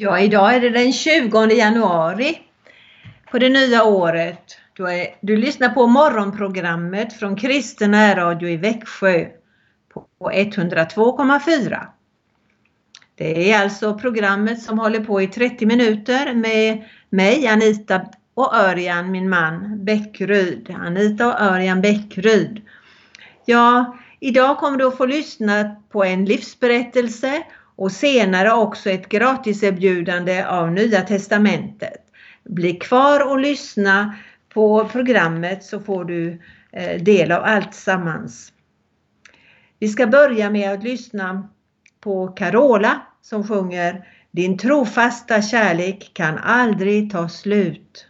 Ja, idag är det den 20 januari på det nya året. Du, är, du lyssnar på morgonprogrammet från Kristen närradio i Växjö på 102,4. Det är alltså programmet som håller på i 30 minuter med mig Anita och Örjan, min man Bäckryd. Anita och Örjan Bäckryd. Ja, idag kommer du att få lyssna på en livsberättelse och senare också ett gratiserbjudande av Nya Testamentet. Bli kvar och lyssna på programmet så får du eh, del av allt sammans. Vi ska börja med att lyssna på Carola som sjunger Din trofasta kärlek kan aldrig ta slut.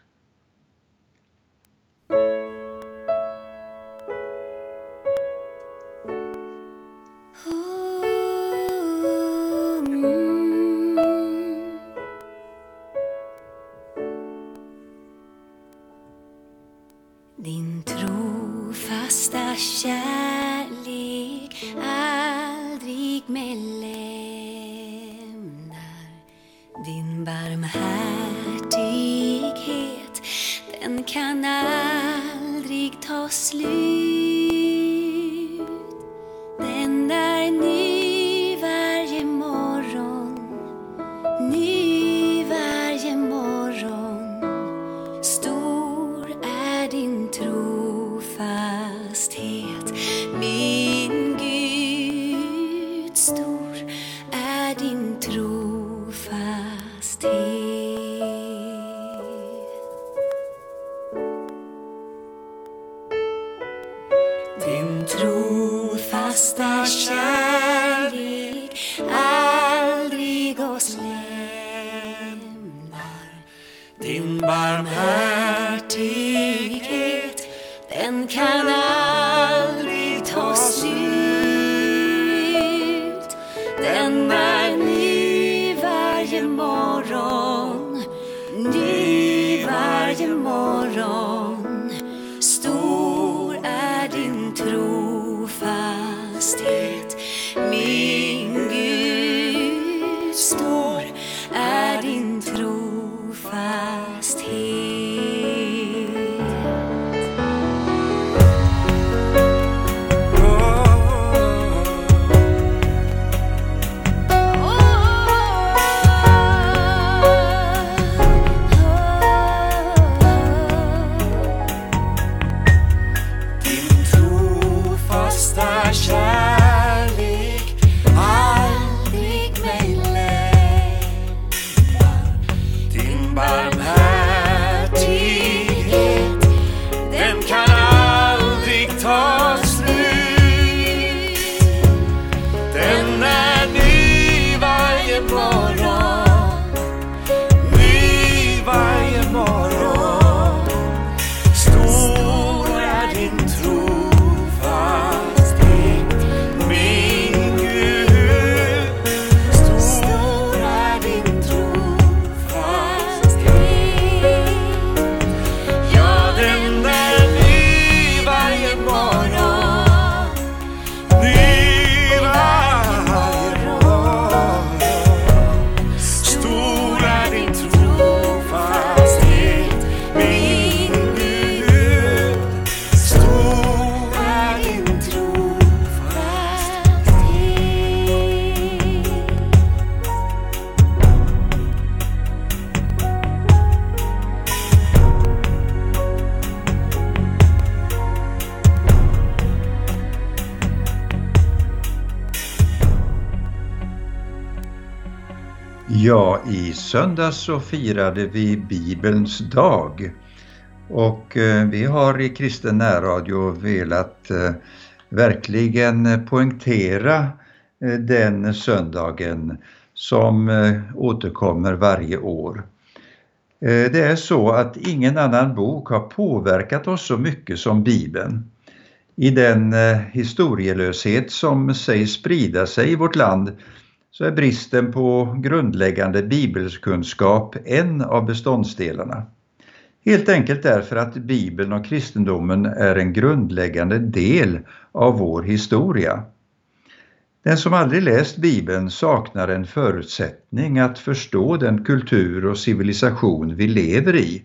Söndags så firade vi Bibelns dag och eh, vi har i Kristen närradio velat eh, verkligen poängtera eh, den söndagen som återkommer varje år. Det är så att ingen annan bok har påverkat oss så mycket som Bibeln. I den historielöshet som sägs sprida sig i vårt land så är bristen på grundläggande bibelkunskap en av beståndsdelarna. Helt enkelt därför att Bibeln och kristendomen är en grundläggande del av vår historia. Den som aldrig läst Bibeln saknar en förutsättning att förstå den kultur och civilisation vi lever i.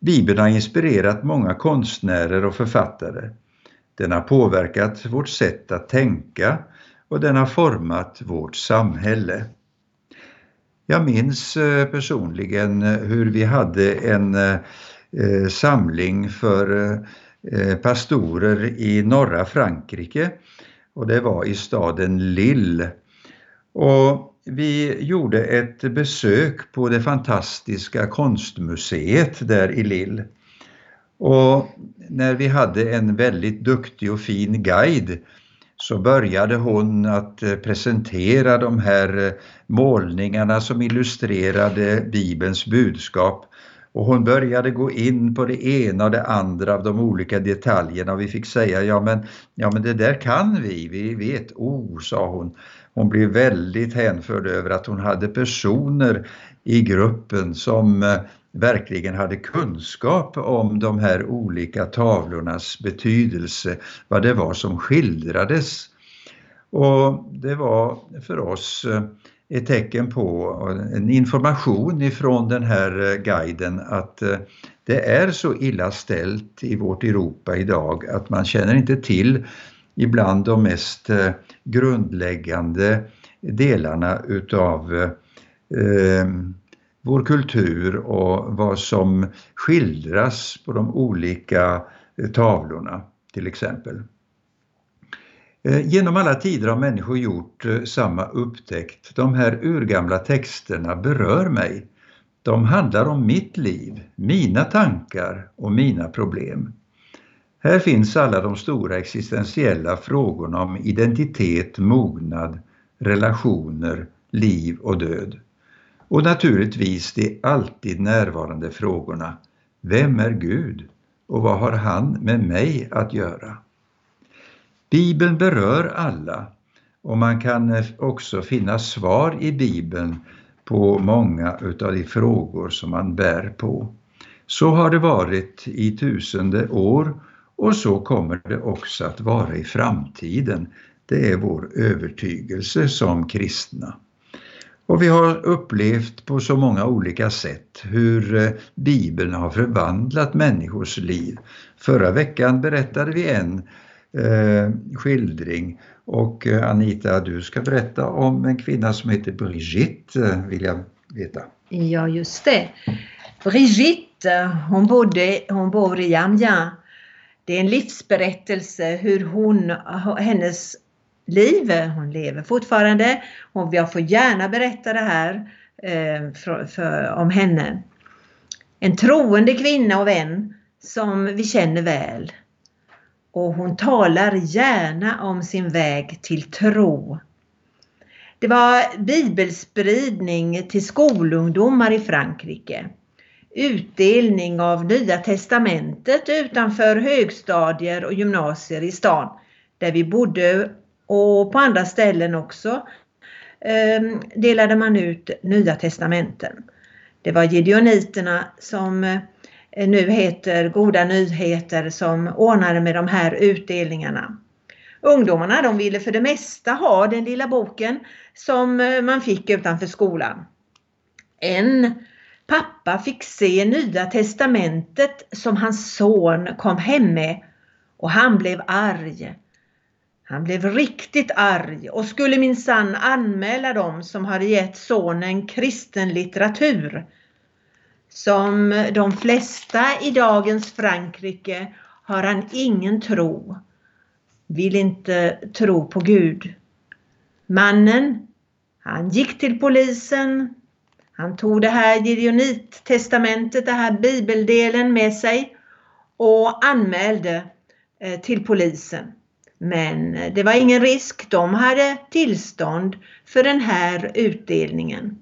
Bibeln har inspirerat många konstnärer och författare. Den har påverkat vårt sätt att tänka och den har format vårt samhälle. Jag minns eh, personligen eh, hur vi hade en eh, samling för pastorer i norra Frankrike och det var i staden Lille. Och vi gjorde ett besök på det fantastiska konstmuseet där i Lille. Och när vi hade en väldigt duktig och fin guide så började hon att eh, presentera de här eh, målningarna som illustrerade Bibelns budskap. Och hon började gå in på det ena och det andra av de olika detaljerna och vi fick säga ja men, ja men det där kan vi, vi vet, oh sa hon. Hon blev väldigt hänförd över att hon hade personer i gruppen som eh, verkligen hade kunskap om de här olika tavlornas betydelse, vad det var som skildrades. Och det var för oss eh, ett tecken på eh, en information ifrån den här eh, guiden att det är så illa ställt i vårt Europa idag att man känner inte till ibland de mest grundläggande delarna utav eh, vår kultur och vad som skildras på de olika eh, tavlorna till exempel. Eh, genom alla tider har människor gjort eh, samma upptäckt. De här urgamla texterna berör mig. De handlar om mitt liv, mina tankar och mina problem. Här finns alla de stora existentiella frågorna om identitet, mognad, relationer, liv och död. Och naturligtvis de alltid närvarande frågorna. Vem är Gud? Och vad har han med mig att göra? Bibeln berör alla och man kan eh, också finna svar i Bibeln på många utav de frågor som man bär på. Så har det varit i tusende år och så kommer det också att vara i framtiden. Det är vår övertygelse som kristna. Och vi har upplevt på så många olika sätt hur eh, Bibeln har förvandlat människors liv. Förra veckan berättade vi en eh, skildring. Och eh, Anita, du ska berätta om en kvinna som heter Brigitte, eh, vill jag veta. Ja, just det. Brigitte, hon, bodde, hon bor i Amiens. Det är en livsberättelse hur hon, hennes liv, hon lever fortfarande och jag får gärna berätta det här eh, för, för, om henne. En troende kvinna och vän som vi känner väl och hon talar gärna om sin väg till tro. Det var bibelspridning till skolungdomar i Frankrike. Utdelning av Nya Testamentet utanför högstadier och gymnasier i stan där vi bodde och på andra ställen också ehm, delade man ut Nya Testamenten. Det var Gideoniterna som eh, nu heter Goda nyheter som ordnade med de här utdelningarna. Ungdomarna de ville för det mesta ha den lilla boken som eh, man fick utanför skolan. En pappa fick se Nya testamentet som hans son kom hem med och han blev arg. Han blev riktigt arg och skulle minsann anmäla dem som hade gett sonen kristen litteratur som de flesta i dagens Frankrike har han ingen tro, vill inte tro på Gud. Mannen, han gick till polisen, han tog det här Gideonit-testamentet, den här bibeldelen med sig och anmälde eh, till polisen. Men eh, det var ingen risk, de hade tillstånd för den här utdelningen.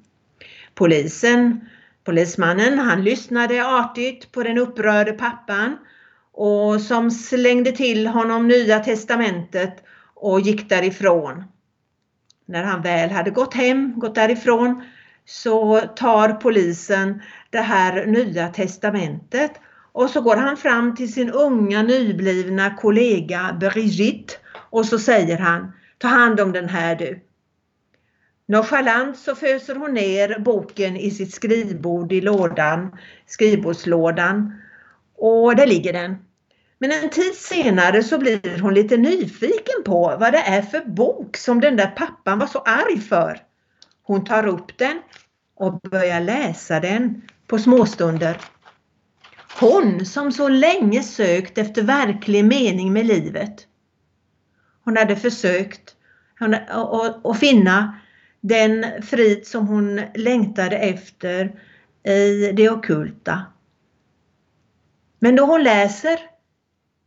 Polisen Polismannen han lyssnade artigt på den upprörde pappan och som slängde till honom Nya testamentet och gick därifrån. När han väl hade gått hem, gått därifrån, så tar polisen det här Nya testamentet och så går han fram till sin unga nyblivna kollega Brigitte och så säger han Ta hand om den här du. Nonchalant så föser hon ner boken i sitt skrivbord i lådan, skrivbordslådan och där ligger den. Men en tid senare så blir hon lite nyfiken på vad det är för bok som den där pappan var så arg för. Hon tar upp den och börjar läsa den på småstunder. Hon som så länge sökt efter verklig mening med livet. Hon hade försökt att finna den frid som hon längtade efter i det okulta. Men då hon läser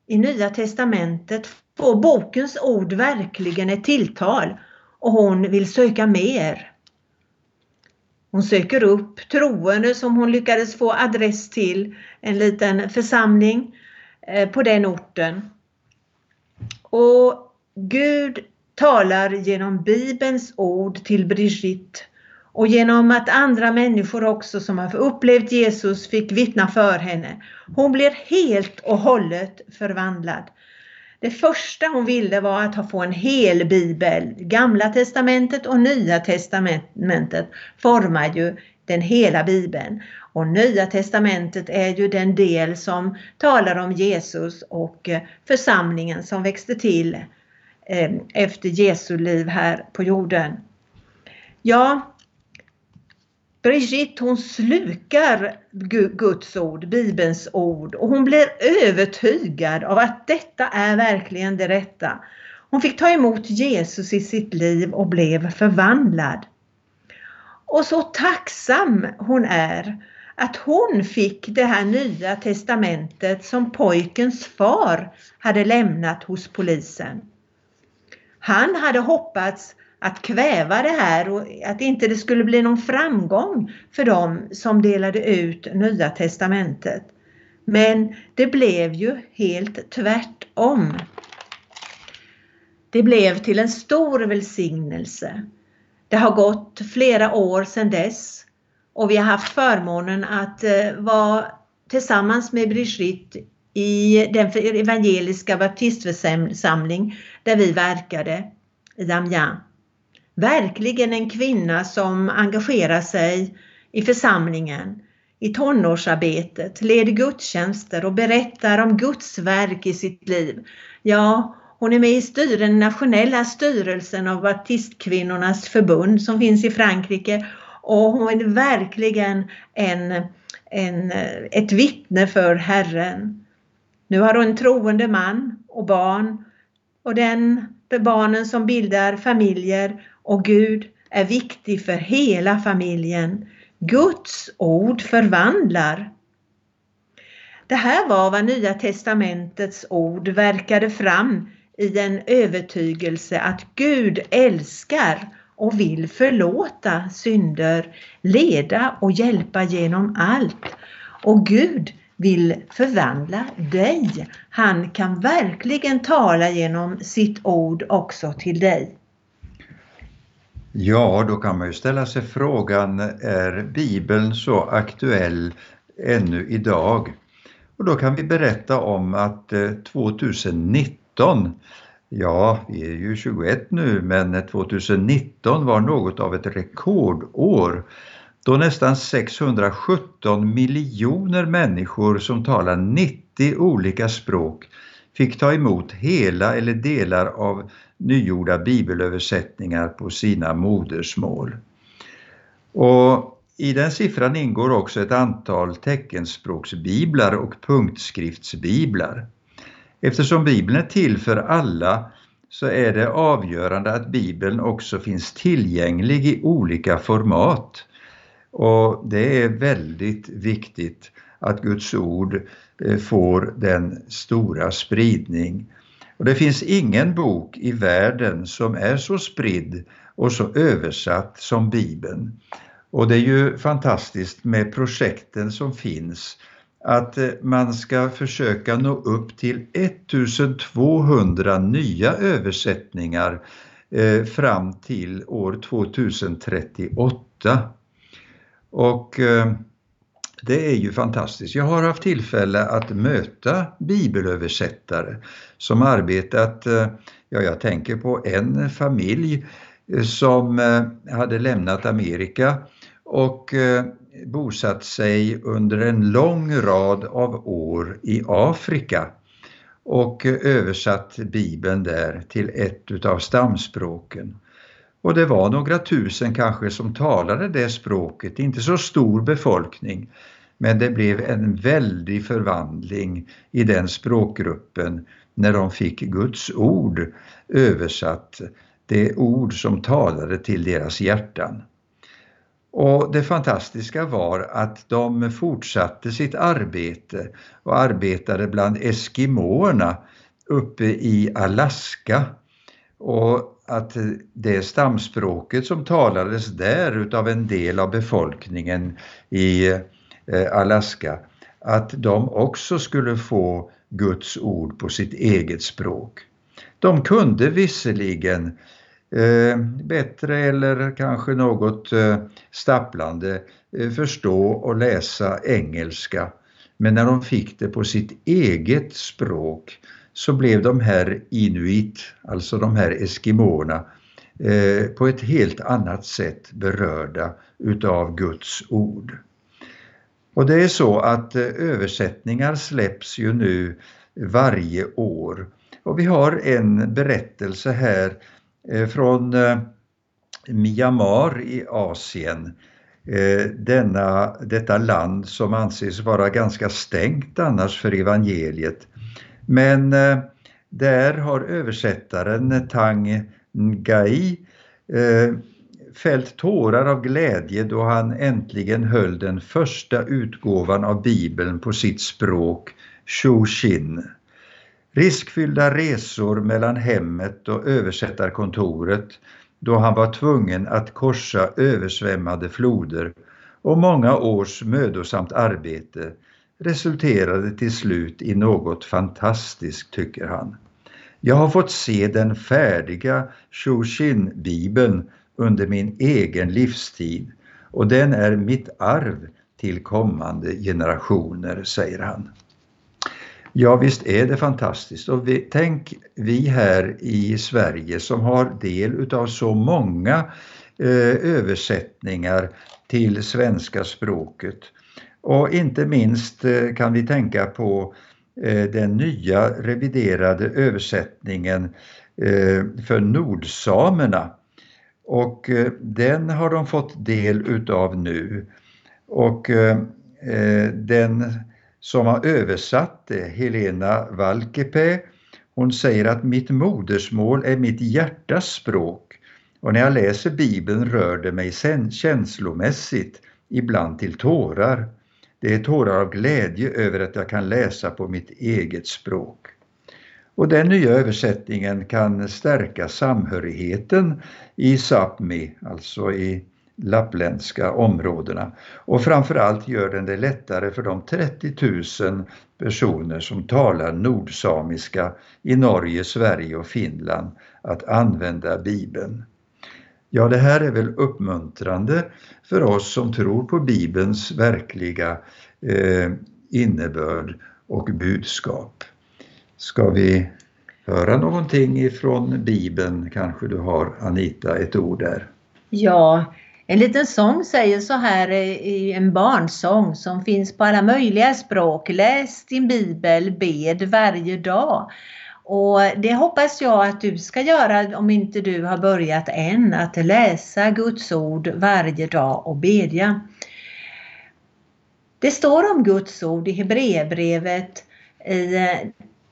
i Nya Testamentet får bokens ord verkligen ett tilltal och hon vill söka mer. Hon söker upp troende som hon lyckades få adress till, en liten församling eh, på den orten. Och Gud talar genom Bibelns ord till Brigitte och genom att andra människor också som har upplevt Jesus fick vittna för henne. Hon blir helt och hållet förvandlad. Det första hon ville var att få en hel bibel. Gamla testamentet och Nya testamentet formar ju den hela bibeln. Och Nya testamentet är ju den del som talar om Jesus och eh, församlingen som växte till eh, efter Jesu liv här på jorden. Ja, Brigitte hon slukar Guds ord, Bibelns ord och hon blir övertygad av att detta är verkligen det rätta. Hon fick ta emot Jesus i sitt liv och blev förvandlad. Och så tacksam hon är att hon fick det här nya testamentet som pojkens far hade lämnat hos polisen. Han hade hoppats att kväva det här och att inte det skulle bli någon framgång för dem som delade ut Nya Testamentet. Men det blev ju helt tvärtom. Det blev till en stor välsignelse. Det har gått flera år sedan dess och vi har haft förmånen att eh, vara tillsammans med Brigitte i den evangeliska baptistförsamling där vi verkade i Amiens verkligen en kvinna som engagerar sig i församlingen, i tonårsarbetet, leder gudstjänster och berättar om Guds verk i sitt liv. Ja, hon är med i styr, den nationella styrelsen av baptistkvinnornas förbund som finns i Frankrike och hon är verkligen en, en, ett vittne för Herren. Nu har hon en troende man och barn och den barnen som bildar familjer och Gud är viktig för hela familjen. Guds ord förvandlar. Det här var vad Nya testamentets ord verkade fram i en övertygelse att Gud älskar och vill förlåta synder, leda och hjälpa genom allt. Och Gud vill förvandla dig. Han kan verkligen tala genom sitt ord också till dig. Ja, då kan man ju ställa sig frågan, är Bibeln så aktuell ännu idag? Och då kan vi berätta om att eh, 2019, ja vi är ju 21 nu, men 2019 var något av ett rekordår då nästan 617 miljoner människor som talar 90 olika språk fick ta emot hela eller delar av nygjorda bibelöversättningar på sina modersmål. Och I den siffran ingår också ett antal teckenspråksbiblar och punktskriftsbiblar. Eftersom Bibeln är till för alla så är det avgörande att Bibeln också finns tillgänglig i olika format. Och det är väldigt viktigt att Guds ord eh, Eh, får den stora spridning och det finns ingen bok i världen som är så spridd och så översatt som Bibeln. Och det är ju fantastiskt med projekten som finns att eh, man ska försöka nå upp till 1200 nya översättningar eh, fram till år 2038. Och eh, det är ju fantastiskt. Jag har haft tillfälle att möta bibelöversättare som arbetat eh, Ja, jag tänker på en familj eh, som eh, hade lämnat Amerika och bosatt sig under en lång rad av år i Afrika och översatt Bibeln där till ett utav stamspråken. Och det var några tusen kanske som talade det språket, inte så stor befolkning. Men det blev en väldig förvandling i den språkgruppen när de fick Guds ord översatt, det ord som talade till deras hjärtan. Och det fantastiska var att de fortsatte sitt arbete och arbetade bland eskimåerna uppe i Alaska. Och att det stamspråket som talades där utav en del av befolkningen i eh, Alaska, att de också skulle få Guds ord på sitt eget språk. De kunde visserligen eh, bättre eller kanske något eh, stapplande eh, förstå och läsa engelska. Men när de fick det på sitt eget språk så blev de här inuit, alltså de här eskimoerna, eh, på ett helt annat sätt berörda utav Guds ord. Och det är så att eh, översättningar släpps ju nu varje år. Och vi har en berättelse här eh, från eh, Myanmar i Asien. Eh, denna, detta land som anses vara ganska stängt annars för evangeliet. Men eh, där har översättaren Tang Ngai eh, fällt tårar av glädje då han äntligen höll den första utgåvan av Bibeln på sitt språk, Shushin. Riskfyllda resor mellan hemmet och översättarkontoret då han var tvungen att korsa översvämmade floder och många års mödosamt arbete resulterade till slut i något fantastiskt, tycker han. Jag har fått se den färdiga Shushin-bibeln under min egen livstid och den är mitt arv till kommande generationer, säger han. Ja, visst är det fantastiskt. Och vi, tänk vi här i Sverige som har del utav så många eh, översättningar till svenska språket. Och inte minst eh, kan vi tänka på eh, den nya reviderade översättningen eh, för nordsamerna. Och den har de fått del utav nu. Och den som har översatt det, Helena Valkeapää, hon säger att mitt modersmål är mitt hjärtas språk. Och när jag läser Bibeln rör det mig känslomässigt, ibland till tårar. Det är tårar av glädje över att jag kan läsa på mitt eget språk. Och den nya översättningen kan stärka samhörigheten i Sápmi, alltså i lappländska områdena. Och framförallt gör den det lättare för de 30 000 personer som talar nordsamiska i Norge, Sverige och Finland att använda Bibeln. Ja, det här är väl uppmuntrande för oss som tror på Bibelns verkliga eh, innebörd och budskap. Ska vi höra någonting ifrån Bibeln? Kanske du har Anita ett ord där? Ja, en liten sång säger så här i en barnsång som finns på alla möjliga språk. Läs din bibel, bed varje dag. Och det hoppas jag att du ska göra om inte du har börjat än, att läsa Guds ord varje dag och bedja. Det står om Guds ord i Hebreerbrevet i eh,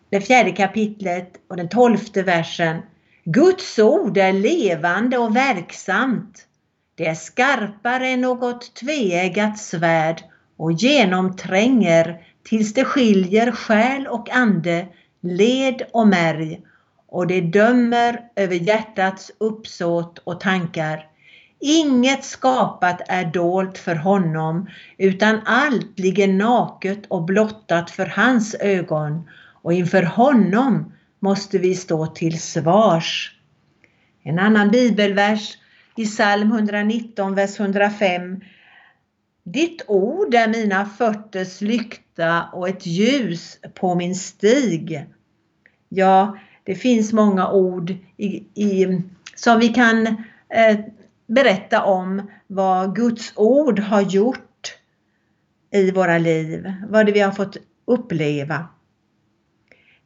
det fjärde kapitlet och den tolfte versen. Guds ord är levande och verksamt. Det är skarpare än något tveeggat svärd och genomtränger tills det skiljer själ och ande, led och märg och det dömer över hjärtats uppsåt och tankar. Inget skapat är dolt för honom utan allt ligger naket och blottat för hans ögon och inför honom måste vi stå till svars. En annan bibelvers i psalm 119, vers 105. Ditt ord är mina fötters lykta och ett ljus på min stig. Ja, Det finns många ord i, i, som vi kan eh, berätta om vad Guds ord har gjort i våra liv, vad det vi har fått uppleva.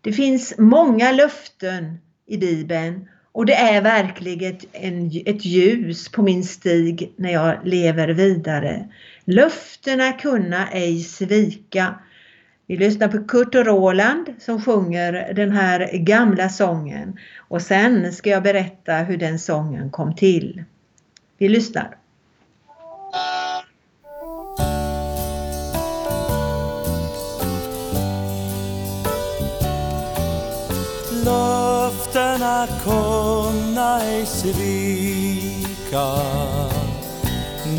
Det finns många löften i Bibeln och det är verkligen ett, en, ett ljus på min stig när jag lever vidare. Löftena kunna ej svika. Vi lyssnar på Kurt och Roland som sjunger den här gamla sången och sen ska jag berätta hur den sången kom till. Vi lyssnar. Löftena kunna ej svika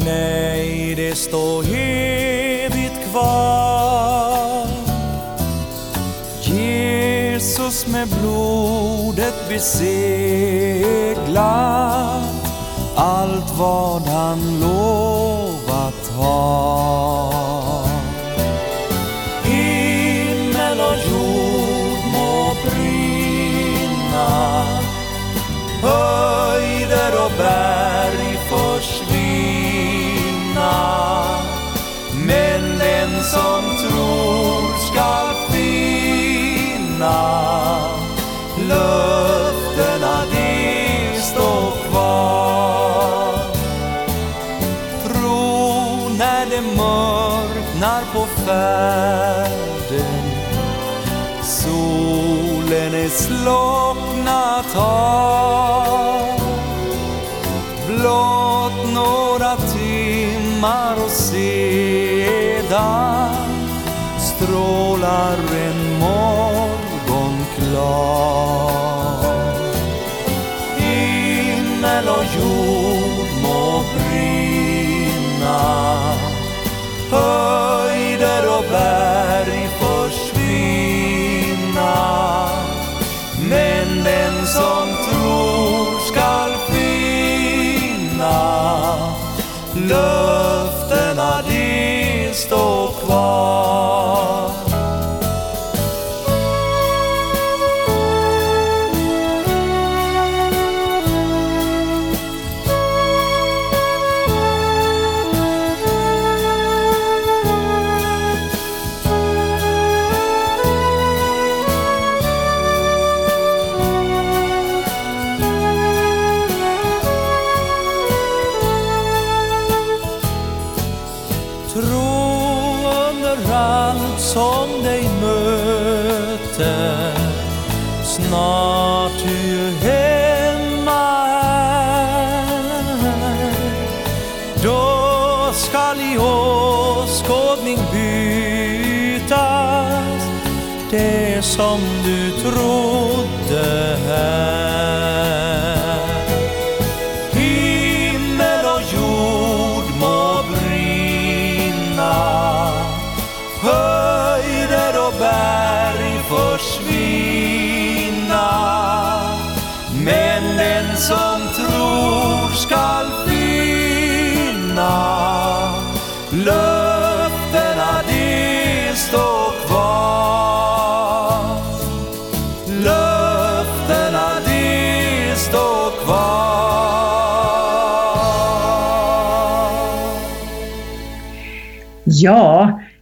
Nej, det står evigt kvar med blodet beseglat allt vad han lovat har. Himmel och jord må brinna, höjder och berg försvinna. Men den som slocknat har. Löftena de står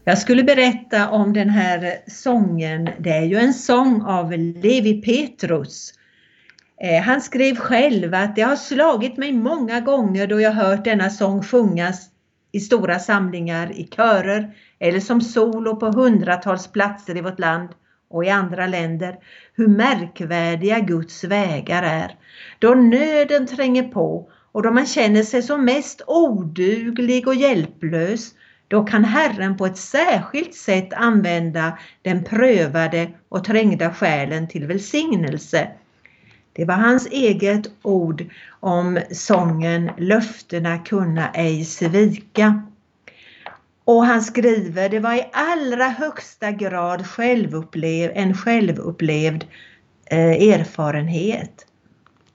jag skulle berätta om den här sången. Det är ju en sång av Levi Petrus. Eh, han skrev själv att det har slagit mig många gånger då jag hört denna sång sjungas i stora samlingar, i körer eller som solo på hundratals platser i vårt land och i andra länder, hur märkvärdiga Guds vägar är. Då nöden tränger på och då man känner sig som mest oduglig och hjälplös, då kan Herren på ett särskilt sätt använda den prövade och trängda själen till välsignelse. Det var hans eget ord om sången Löftena kunna ej svika. Och han skriver, det var i allra högsta grad självupplev, en självupplevd eh, erfarenhet.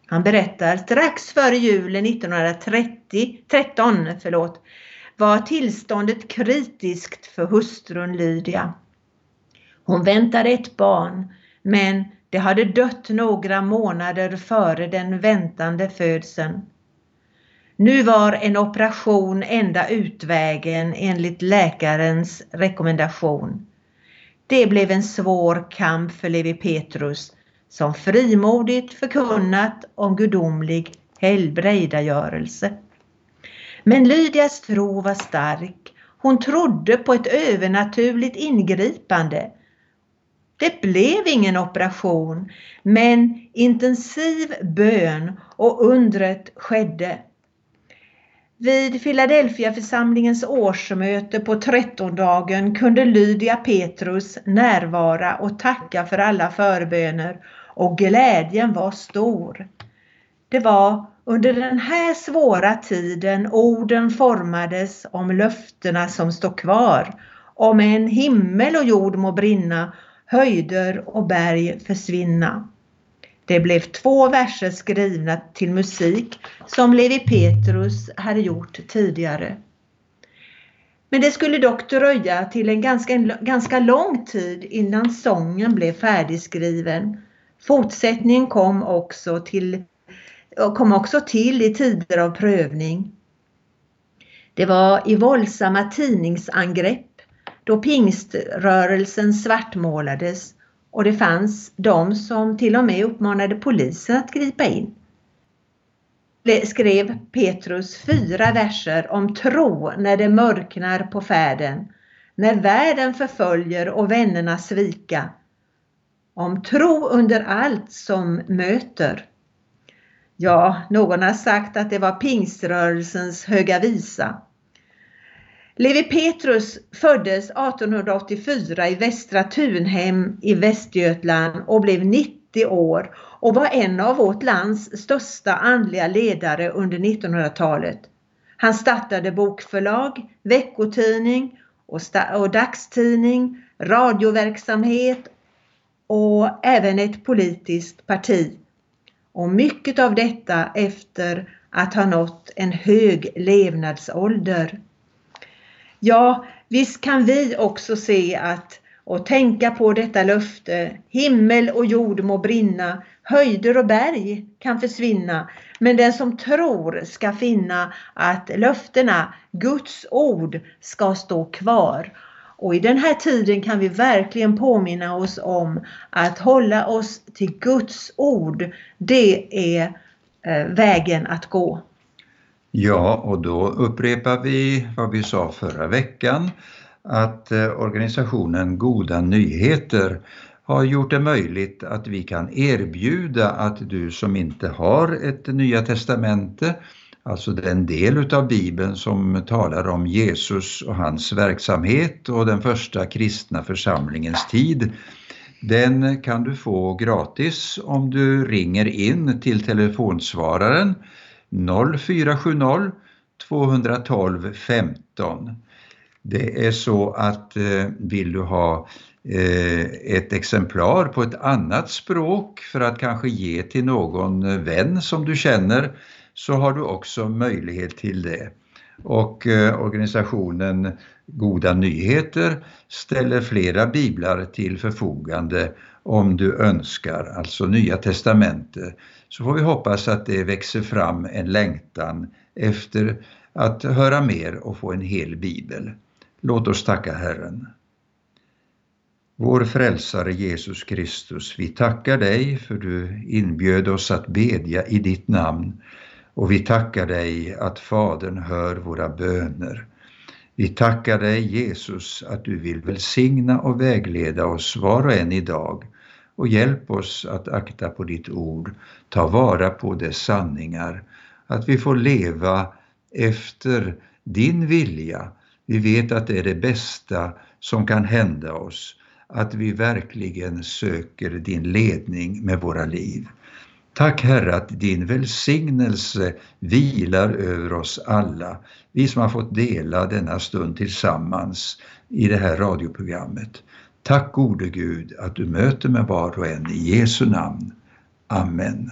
Han berättar, strax före julen 1913 förlåt, var tillståndet kritiskt för hustrun Lydia. Hon väntade ett barn, men Det hade dött några månader före den väntande födseln. Nu var en operation enda utvägen enligt läkarens rekommendation. Det blev en svår kamp för Levi Petrus som frimodigt förkunnat om gudomlig helbrägdagörelse. Men Lydias tro var stark. Hon trodde på ett övernaturligt ingripande. Det blev ingen operation, men intensiv bön och undret skedde. Vid Philadelphia församlingens årsmöte på trettondagen kunde Lydia Petrus närvara och tacka för alla förböner och glädjen var stor. Det var under den här svåra tiden orden formades om löftena som står kvar, om en himmel och jord må brinna, höjder och berg försvinna. Det blev två verser skrivna till musik som Levi Petrus hade gjort tidigare. Men det skulle dock dröja till en ganska, ganska lång tid innan sången blev färdigskriven. Fortsättningen kom också till, kom också till i tider av prövning. Det var i våldsamma tidningsangrepp då pingströrelsen svartmålades och det fanns de som till och med uppmanade polisen att gripa in. Det Skrev Petrus fyra verser om tro när det mörknar på färden, när världen förföljer och vännerna svika. Om tro under allt som möter. Ja, någon har sagt att det var pingströrelsens höga visa. Levi Petrus föddes 1884 i Västra Tunhem i Västergötland och blev 90 år och var en av vårt lands största andliga ledare under 1900-talet. Han startade bokförlag, veckotidning och, och dagstidning, radioverksamhet och även ett politiskt parti. Och mycket av detta efter att ha nått en hög levnadsålder. Ja, visst kan vi också se att och tänka på detta löfte. Himmel och jord må brinna, höjder och berg kan försvinna. Men den som tror ska finna att löftena, Guds ord, ska stå kvar. Och i den här tiden kan vi verkligen påminna oss om att hålla oss till Guds ord. Det är eh, vägen att gå. Ja, och då upprepar vi vad vi sa förra veckan, att eh, organisationen Goda Nyheter har gjort det möjligt att vi kan erbjuda att du som inte har ett Nya Testamente, alltså den del utav Bibeln som talar om Jesus och hans verksamhet och den första kristna församlingens tid, den kan du få gratis om du ringer in till telefonsvararen 0470 212 15. Det är så att eh, vill du ha eh, ett exemplar på ett annat språk för att kanske ge till någon vän som du känner så har du också möjlighet till det. Och eh, organisationen Goda Nyheter ställer flera biblar till förfogande om du önskar, alltså Nya Testamentet, så får vi hoppas att det växer fram en längtan efter att höra mer och få en hel bibel. Låt oss tacka Herren. Vår frälsare Jesus Kristus, vi tackar dig för du inbjöd oss att bedja i ditt namn och vi tackar dig att Fadern hör våra böner. Vi tackar dig Jesus att du vill välsigna och vägleda oss var och en idag och hjälp oss att akta på ditt ord, ta vara på dess sanningar, att vi får leva efter din vilja. Vi vet att det är det bästa som kan hända oss, att vi verkligen söker din ledning med våra liv. Tack Herre att din välsignelse vilar över oss alla, vi som har fått dela denna stund tillsammans i det här radioprogrammet. Tack gode Gud att du möter med var och en i Jesu namn. Amen.